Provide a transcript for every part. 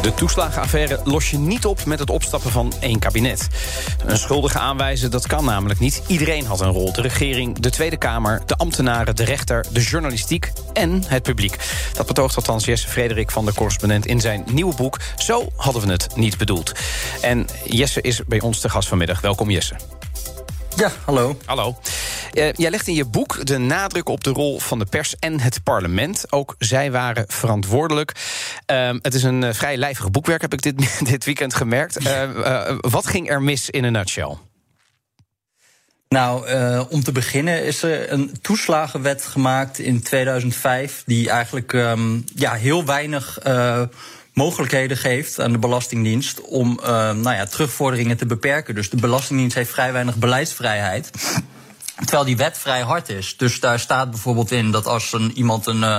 De toeslagenaffaire los je niet op met het opstappen van één kabinet. Een schuldige aanwijzen, dat kan namelijk niet. Iedereen had een rol. De regering, de Tweede Kamer, de ambtenaren, de rechter, de journalistiek en het publiek. Dat betoogt althans Jesse Frederik van de correspondent in zijn nieuwe boek. Zo hadden we het niet bedoeld. En Jesse is bij ons te gast vanmiddag. Welkom Jesse. Ja, hallo. Hallo. Uh, jij legt in je boek de nadruk op de rol van de pers en het parlement. Ook zij waren verantwoordelijk. Uh, het is een uh, vrij lijvig boekwerk, heb ik dit, dit weekend gemerkt. Eh, wat ging er mis in een nutshell? Nou, om te beginnen is er een toeslagenwet gemaakt in 2005... die eigenlijk um, ja, heel weinig mogelijkheden geeft aan de Belastingdienst... om nou ja, terugvorderingen te beperken. Dus de Belastingdienst heeft vrij weinig beleidsvrijheid... Terwijl die wet vrij hard is. Dus daar staat bijvoorbeeld in dat als een, iemand een uh,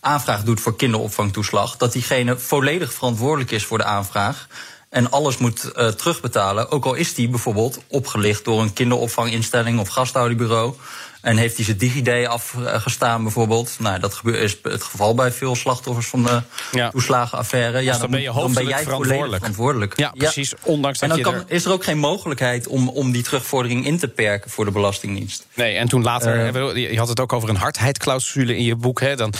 aanvraag doet voor kinderopvangtoeslag, dat diegene volledig verantwoordelijk is voor de aanvraag. En alles moet uh, terugbetalen. Ook al is die bijvoorbeeld opgelicht door een kinderopvanginstelling of gasthouderbureau. En heeft hij zijn DigiD afgestaan bijvoorbeeld? Nou, dat is het geval bij veel slachtoffers van de ja. toeslagenaffaire. Ja, dus dan, dan, ben je dan ben jij verantwoordelijk. verantwoordelijk. Ja, precies. Ondanks en dat dan kan, is er ook geen mogelijkheid om, om die terugvordering in te perken voor de Belastingdienst. Nee, en toen later, uh, je had het ook over een hardheidsclausule in je boek. Hè, dan,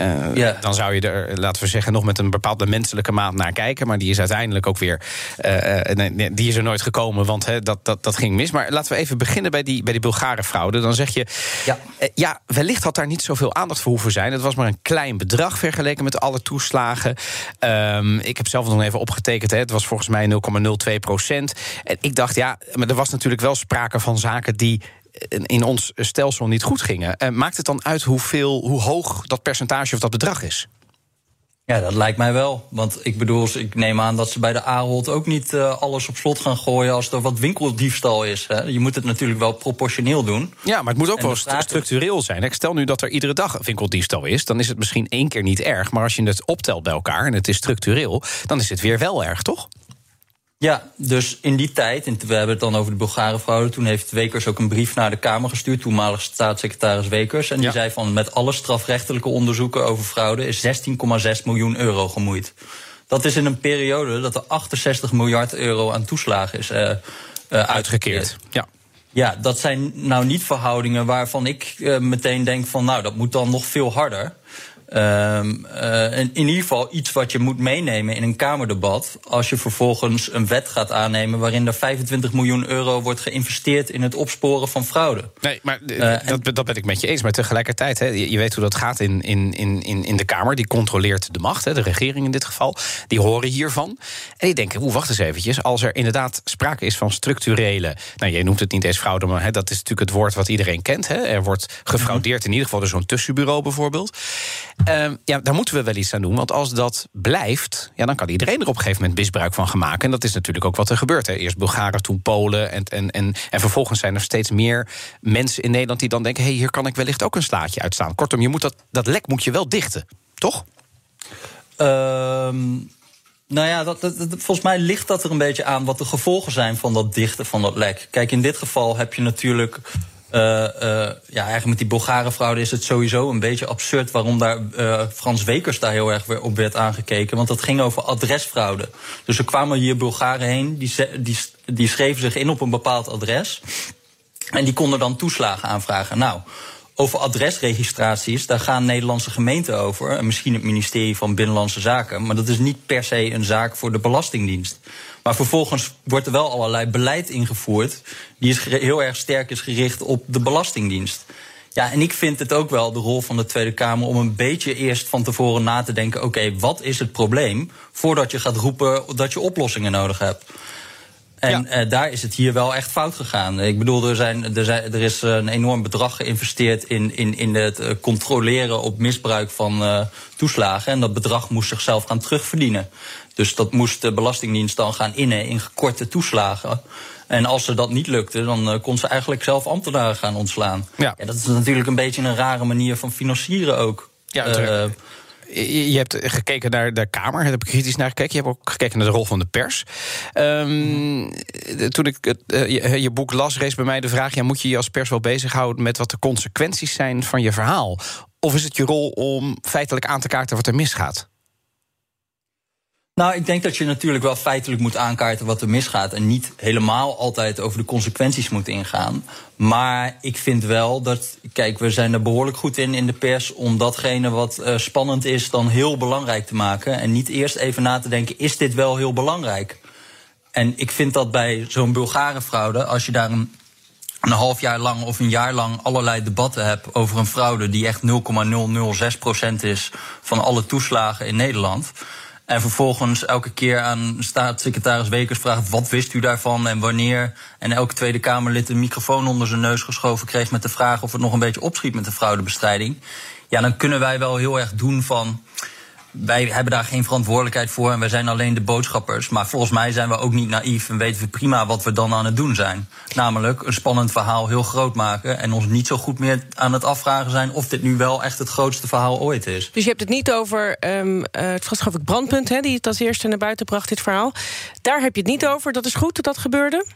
uh, ja. dan zou je er, laten we zeggen, nog met een bepaalde menselijke maat naar kijken. Maar die is uiteindelijk ook weer, uh, nee, die is er nooit gekomen, want hè, dat, dat, dat ging mis. Maar laten we even beginnen bij die, bij die Bulgare fraude. Dan zeg je, ja. Uh, ja, wellicht had daar niet zoveel aandacht voor hoeven zijn. Het was maar een klein bedrag vergeleken met alle toeslagen. Um, ik heb zelf nog even opgetekend. Hè. Het was volgens mij 0,02 procent. En ik dacht, ja, maar er was natuurlijk wel sprake van zaken die in ons stelsel niet goed gingen. Uh, maakt het dan uit hoeveel, hoe hoog dat percentage of dat bedrag is? Ja, dat lijkt mij wel. Want ik bedoel, ik neem aan dat ze bij de Ahold ook niet uh, alles op slot gaan gooien als er wat winkeldiefstal is. Hè. Je moet het natuurlijk wel proportioneel doen. Ja, maar het moet ook en wel st structureel zijn. Ik stel nu dat er iedere dag winkeldiefstal is, dan is het misschien één keer niet erg. Maar als je het optelt bij elkaar en het is structureel, dan is het weer wel erg, toch? Ja, dus in die tijd, en we hebben het dan over de Bulgare fraude... toen heeft Wekers ook een brief naar de Kamer gestuurd... toenmalig staatssecretaris Wekers. En die ja. zei van met alle strafrechtelijke onderzoeken over fraude... is 16,6 miljoen euro gemoeid. Dat is in een periode dat er 68 miljard euro aan toeslagen is uh, uh, uitgekeerd. Ja. Ja, dat zijn nou niet verhoudingen waarvan ik uh, meteen denk van... nou, dat moet dan nog veel harder... Um, uh, in, in ieder geval iets wat je moet meenemen in een Kamerdebat. Als je vervolgens een wet gaat aannemen waarin er 25 miljoen euro wordt geïnvesteerd in het opsporen van fraude. Nee, maar uh, dat, dat, ben ik met je eens. Maar tegelijkertijd, hè, je, je weet hoe dat gaat in, in, in, in de Kamer. Die controleert de macht, hè, de regering in dit geval. Die horen hiervan. En die denken, oeh, wacht eens eventjes. Als er inderdaad sprake is van structurele. Nou, jij noemt het niet eens fraude, maar hè, dat is natuurlijk het woord wat iedereen kent. Hè. Er wordt gefraudeerd, in ieder geval door zo'n tussenbureau bijvoorbeeld. Uh, ja, daar moeten we wel iets aan doen. Want als dat blijft, ja, dan kan iedereen er op een gegeven moment misbruik van gaan maken. En dat is natuurlijk ook wat er gebeurt. Hè. Eerst Bulgaren, toen Polen. En, en, en, en vervolgens zijn er steeds meer mensen in Nederland die dan denken: hé, hey, hier kan ik wellicht ook een slaatje uitstaan. Kortom, je moet dat, dat lek moet je wel dichten, toch? Um... Nou ja, dat, volgens mij ligt dat er een beetje aan wat de gevolgen zijn van dat dichten van dat lek. Kijk, in dit geval heb je natuurlijk Uh, uh, ja, eigenlijk met die Bulgare fraude is het sowieso een beetje absurd waarom daar uh, Frans Wekers daar heel erg op werd aangekeken. Want dat ging over adresfraude. Dus er kwamen hier Bulgaren heen, die, die, die schreven zich in op een bepaald adres. En die konden dan toeslagen aanvragen. Nou, over adresregistraties, daar gaan Nederlandse gemeenten over. En misschien het ministerie van Binnenlandse Zaken. Maar dat is niet per se een zaak voor de Belastingdienst. Maar vervolgens wordt er wel allerlei beleid ingevoerd. die is heel erg sterk is gericht op de Belastingdienst. Ja, en ik vind het ook wel de rol van de Tweede Kamer om een beetje eerst van tevoren na te denken: oké, okay, wat is het probleem? Voordat je gaat roepen dat je oplossingen nodig hebt. En ja. daar is het hier wel echt fout gegaan. Ik bedoel, er, zijn, er, zijn, er is een enorm bedrag geïnvesteerd in, in, in het controleren op misbruik van uh, toeslagen. En dat bedrag moest zichzelf gaan terugverdienen. Dus dat moest de Belastingdienst dan gaan innen in gekorte toeslagen. En als ze dat niet lukte, dan uh, kon ze eigenlijk zelf ambtenaren gaan ontslaan. Ja. ja. dat is natuurlijk een beetje een rare manier van financieren ook. Ja, uh, je hebt gekeken naar de Kamer, daar heb ik kritisch naar gekeken. Je hebt ook gekeken naar de rol van de pers. Um, toen ik uh, je, je, boek las, rees bij mij de vraag... Ja, moet je je als pers wel bezighouden met wat de consequenties zijn van je verhaal? Of is het je rol om feitelijk aan te kaarten wat er misgaat? Nou, ik denk dat je natuurlijk wel feitelijk moet aankaarten wat er misgaat. En niet helemaal altijd over de consequenties moet ingaan. Maar ik vind wel dat. Kijk, we zijn er behoorlijk goed in in de pers. om datgene wat uh, spannend is dan heel belangrijk te maken. En niet eerst even na te denken: is dit wel heel belangrijk? En ik vind dat bij zo'n Bulgarenfraude, als je daar een, een half jaar lang of een jaar lang allerlei debatten hebt over een fraude die echt 0,006% is van alle toeslagen in Nederland en vervolgens elke keer aan staatssecretaris Wekers vraagt: wat wist u daarvan en wanneer? En elke Tweede Kamerlid een microfoon onder zijn neus geschoven kreeg met de vraag of het nog een beetje opschiet met de fraudebestrijding. Ja, dan kunnen wij wel heel erg doen van wij hebben daar geen verantwoordelijkheid voor en wij zijn alleen de boodschappers. Maar volgens mij zijn we ook niet naïef en weten we prima wat we dan aan het doen zijn. Namelijk een spannend verhaal heel groot maken en ons niet zo goed meer aan het afvragen zijn of dit nu wel echt het grootste verhaal ooit is. Dus je hebt het niet over um, het was ik brandpunt, hè, die het als eerste naar buiten bracht, dit verhaal. Daar heb je het niet over. Dat is goed dat dat gebeurde?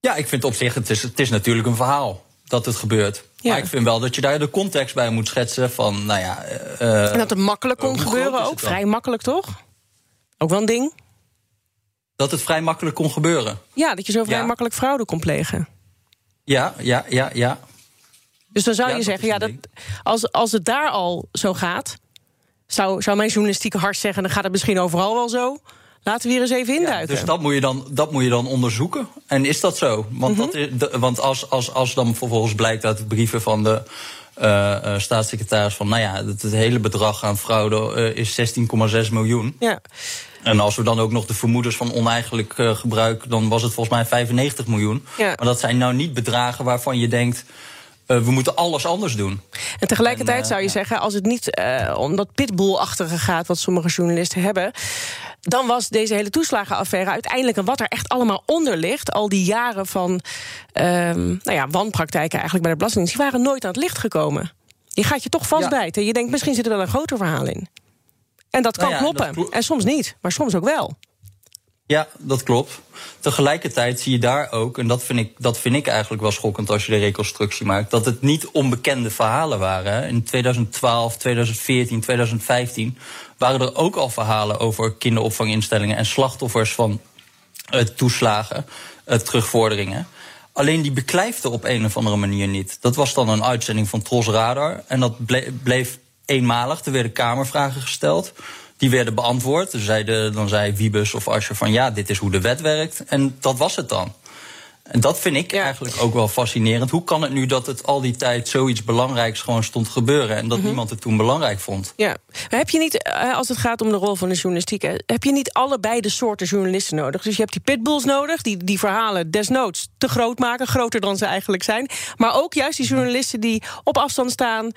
Ja, ik vind op zich, het is, het is natuurlijk een verhaal dat het gebeurt. Ja. Maar ik vind wel dat je daar de context bij moet schetsen van, nou ja... Uh, en dat het makkelijk kon gebeuren ook, vrij makkelijk toch? Ook wel een ding? Dat het vrij makkelijk kon gebeuren. Ja, dat je zo vrij makkelijk fraude kon plegen. Ja, ja, ja, ja. Dus dan zou je zeggen, ja, dat, als, als het daar al zo gaat... Zou, zou mijn journalistieke hart zeggen... dan gaat het misschien overal wel zo... Laten we hier eens even induiken. dus dat moet, je dan, dat moet je dan onderzoeken. En is dat zo? Want, mhm. dat is, want als, als, als dan vervolgens blijkt uit de brieven van de uh, staatssecretaris van, nou ja, het, het hele bedrag aan fraude uh, is 16,6 miljoen. Ja. En als we dan ook nog de vermoedens van oneigenlijk gebruik, dan was het volgens mij 95 miljoen. Ja. Maar dat zijn nou niet bedragen waarvan je denkt. Uh, we moeten alles anders doen. En tegelijkertijd zou je zeggen, als het niet uh, om dat pitbull-achtige gaat, wat sommige journalisten hebben, dan was deze hele toeslagenaffaire uiteindelijk... en wat er echt allemaal onder ligt... al die jaren van um, nou ja, wanpraktijken eigenlijk bij de Belastingdienst... die waren nooit aan het licht gekomen. Je gaat je toch vastbijten. Je denkt, misschien zit er wel een groter verhaal in. En dat kan nou kloppen. en soms niet, maar soms ook wel. Ja, dat klopt. Tegelijkertijd zie je daar ook, en dat vind, ik, dat vind ik eigenlijk wel schokkend als je de reconstructie maakt, dat het niet onbekende verhalen waren. In 2012, 2014, 2015 waren er ook al verhalen over kinderopvanginstellingen en slachtoffers van uh, toeslagen, uh, terugvorderingen. Alleen die beklijfde op een of andere manier niet. Dat was dan een uitzending van Tros Radar en dat bleef eenmalig. Er werden kamervragen gesteld. Die werden beantwoord. Dan zei, dan zei Wiebes of Ascher van ja, dit is hoe de wet werkt. En dat was het dan. En dat vind ik eigenlijk ook wel fascinerend. Hoe kan het nu dat het al die tijd zoiets belangrijks gewoon stond gebeuren en dat mhm. niemand het toen belangrijk vond? Ja, maar heb je niet, eh, als het gaat om de rol van de journalistiek, heb je niet allebei de soorten journalisten nodig? Dus je hebt die pitbulls nodig, die die verhalen desnoods te groot maken, groter dan ze eigenlijk zijn. Maar ook juist die journalisten die op afstand staan um,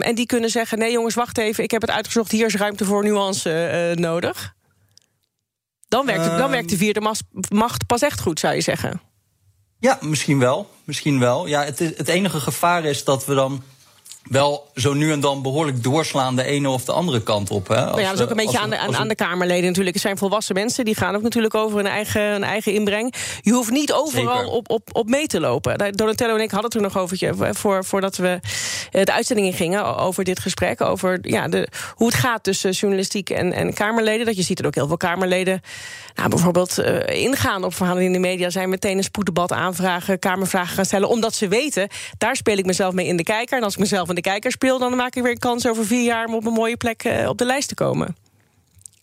en die kunnen zeggen: nee jongens, wacht even, ik heb het uitgezocht, hier is ruimte voor nuance uh, nodig. Dan werkt, dan werkt de vierde macht pas echt goed, zou je zeggen. Ja, misschien wel. Misschien wel. Ja, het, het enige gevaar is dat we dan wel zo nu en dan behoorlijk doorslaan de ene of de andere kant op. Hè? Als, nou ja, dat is ook een beetje aan de, aan, aan, de Kamerleden natuurlijk. Het zijn volwassen mensen, die gaan ook natuurlijk over hun eigen, hun eigen inbreng. Je hoeft niet overal op, op, op mee te lopen. Donatello en ik hadden het er nog over, voor, voordat we eh, de uitzending in gingen... over dit gesprek, over ja, de, hoe het gaat tussen journalistiek en, en Kamerleden. Dat je ziet er ook heel veel Kamerleden nou, bijvoorbeeld uh, ingaan op verhalen in de media... zijn meteen een spoeddebat aanvragen, Kamervragen gaan stellen... omdat ze weten, daar speel ik mezelf mee in de kijker. En als ik mezelf in de kijker speel... dan maak ik weer een kans over vier jaar om op een mooie plek uh, op de lijst te komen.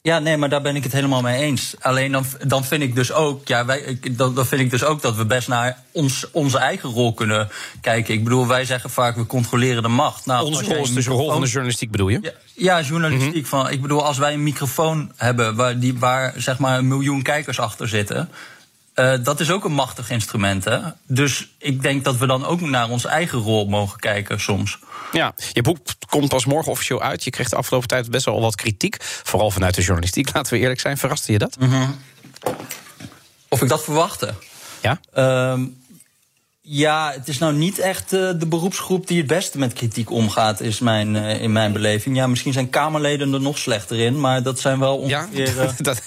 Ja, nee, maar daar ben ik het helemaal mee eens. Alleen dan, dan vind ik dus ook, ja, wij, dan, dan vind ik dus ook dat we best naar ons, onze eigen rol kunnen kijken. Ik bedoel, wij zeggen vaak we controleren de macht. Nou, onze rol is dus de rol van de journalistiek, bedoel je? Ja, ja journalistiek. Mhm. van, ik bedoel, als wij een microfoon hebben waar, die, waar zeg maar een miljoen kijkers achter zitten. Uh, dat is ook een machtig instrument. Hè? Dus ik denk dat we dan ook naar onze eigen rol mogen kijken soms. Ja, je boek komt pas morgen officieel uit. Je kreeg de afgelopen tijd best wel wat kritiek. Vooral vanuit de journalistiek, laten we eerlijk zijn. Verraste je dat? Mhm. Of ik dat verwachtte? Ja. Uh, ja, het is nou niet echt uh, de beroepsgroep die het beste met kritiek omgaat, is mijn, uh, in mijn beleving. Ja, misschien zijn Kamerleden er nog slechter in, maar dat zijn wel ongeveer. Ja, dat,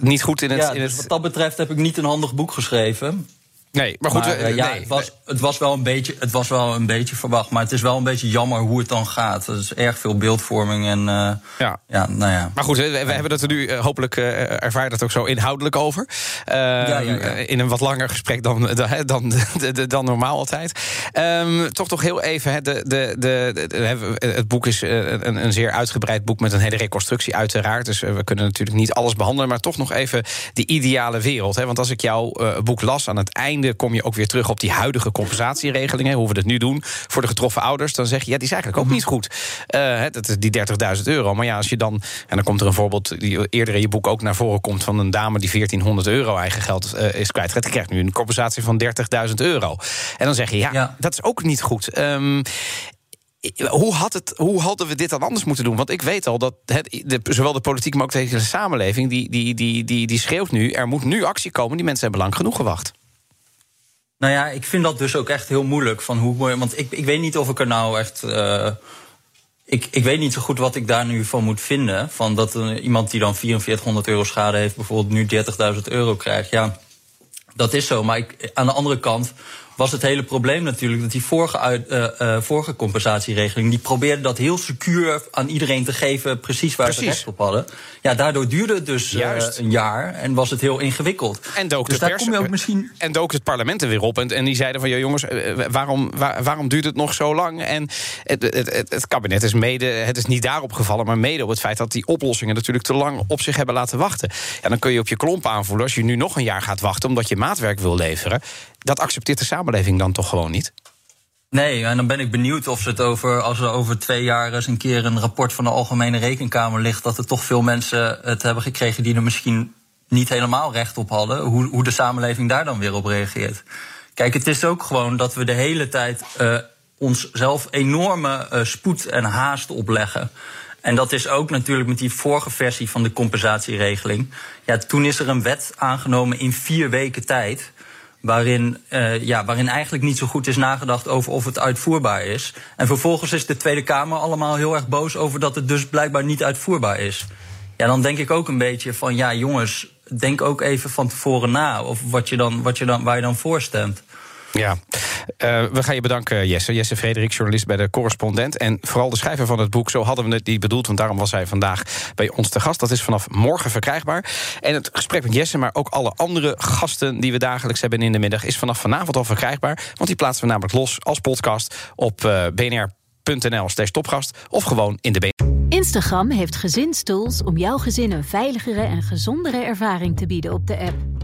niet goed in het. Ja, in dus het... wat dat betreft heb ik niet een handig boek geschreven. Nee, maar goed. Maar, uh, ja, nee. het, was, het, was wel een beetje, het was wel een beetje verwacht. Maar het is wel een beetje jammer hoe het dan gaat. Er is erg veel beeldvorming en. Uh, ja. ja, nou ja. Maar goed, we, we hebben het er nu uh, hopelijk uh, ervaren dat ook zo inhoudelijk over. Ja. In een wat langer gesprek dan, dan, dan, dan, normaal altijd. Um, toch toch heel even. Hè, de, de, de, de, het boek is een, een zeer uitgebreid boek met een hele reconstructie, uiteraard. Dus we kunnen natuurlijk niet alles behandelen. Maar toch nog even die ideale wereld. Hè, want als ik jouw boek las aan het einde kom je ook weer terug op die huidige compensatieregelingen. Hoe we dat nu doen voor de getroffen ouders. Dan zeg je, ja, die is eigenlijk ook niet goed. Uh, dat is die 30.000 euro. Maar ja, als je dan. En dan komt er een voorbeeld die eerder in je boek ook naar voren komt. van een dame die 1400 euro eigen geld uh, is kwijtgeraakt. Die krijgt nu een compensatie van 30.000 euro. En dan zeg je, ja, ja, dat is ook niet goed. Um, hoe, had het, hoe hadden we dit dan anders moeten doen? Want ik weet al dat het, de, zowel de politiek, maar ook de hele samenleving... Die, die, die, die, die schreeuwt nu, er moet nu actie komen. Die mensen hebben lang genoeg gewacht. Nou ja, ik vind dat dus ook echt heel moeilijk. Van hoe, want ik, ik weet niet of ik er nou echt. Uh, ik, ik weet niet zo goed wat ik daar nu van moet vinden. Van dat uh, iemand die dan 4400 euro schade heeft, bijvoorbeeld nu 30.000 euro krijgt. Ja, dat is zo. Maar ik, aan de andere kant was het hele probleem natuurlijk dat die vorige, uit, uh, uh, vorige compensatieregeling... die probeerde dat heel secuur aan iedereen te geven... precies waar precies. ze recht op hadden. Ja, daardoor duurde het dus uh, een jaar en was het heel ingewikkeld. En dook, dus de daar pers, kom je ook misschien... en dook het parlement er weer op. En, en die zeiden van, ja, jongens, waarom, waar, waarom duurt het nog zo lang? En het, het, het, het, kabinet is mede, het is niet daarop gevallen... maar mede op het feit dat die oplossingen natuurlijk te lang op zich hebben laten wachten. Ja, dan kun je op je klomp aanvoelen als je nu nog een jaar gaat wachten... omdat je maatwerk wil leveren dat accepteert de samenleving dan toch gewoon niet? Nee, en dan ben ik benieuwd of ze het over, als er over twee jaar eens een keer een rapport van de Algemene Rekenkamer ligt, dat er toch veel mensen het hebben gekregen die er misschien niet helemaal recht op hadden. Hoe, hoe de samenleving daar dan weer op reageert. Kijk, het is ook gewoon dat we de hele tijd uh, onszelf enorme uh, spoed en haast opleggen. En dat is ook natuurlijk met die vorige versie van de compensatieregeling. Ja, toen is er een wet aangenomen in vier weken tijd waarin, uh, ja, waarin eigenlijk niet zo goed is nagedacht over of het uitvoerbaar is. En vervolgens is de Tweede Kamer allemaal heel erg boos over dat het dus blijkbaar niet uitvoerbaar is. Ja, dan denk ik ook een beetje van, ja jongens, denk ook even van tevoren na of wat je dan, wat je dan, waar je dan voor stemt. Ja, uh, we gaan je bedanken, Jesse. Jesse Frederik, journalist bij de Correspondent. En vooral de schrijver van het boek, zo hadden we het niet bedoeld... want daarom was hij vandaag bij ons te gast. Dat is vanaf morgen verkrijgbaar. En het gesprek met Jesse, maar ook alle andere gasten... die we dagelijks hebben in de middag, is vanaf vanavond al verkrijgbaar. Want die plaatsen we namelijk los als podcast op uh, bnr.nl slash topgast... of gewoon in de BNR. Instagram heeft gezinstools om jouw gezin een veiligere en gezondere ervaring te bieden op de app.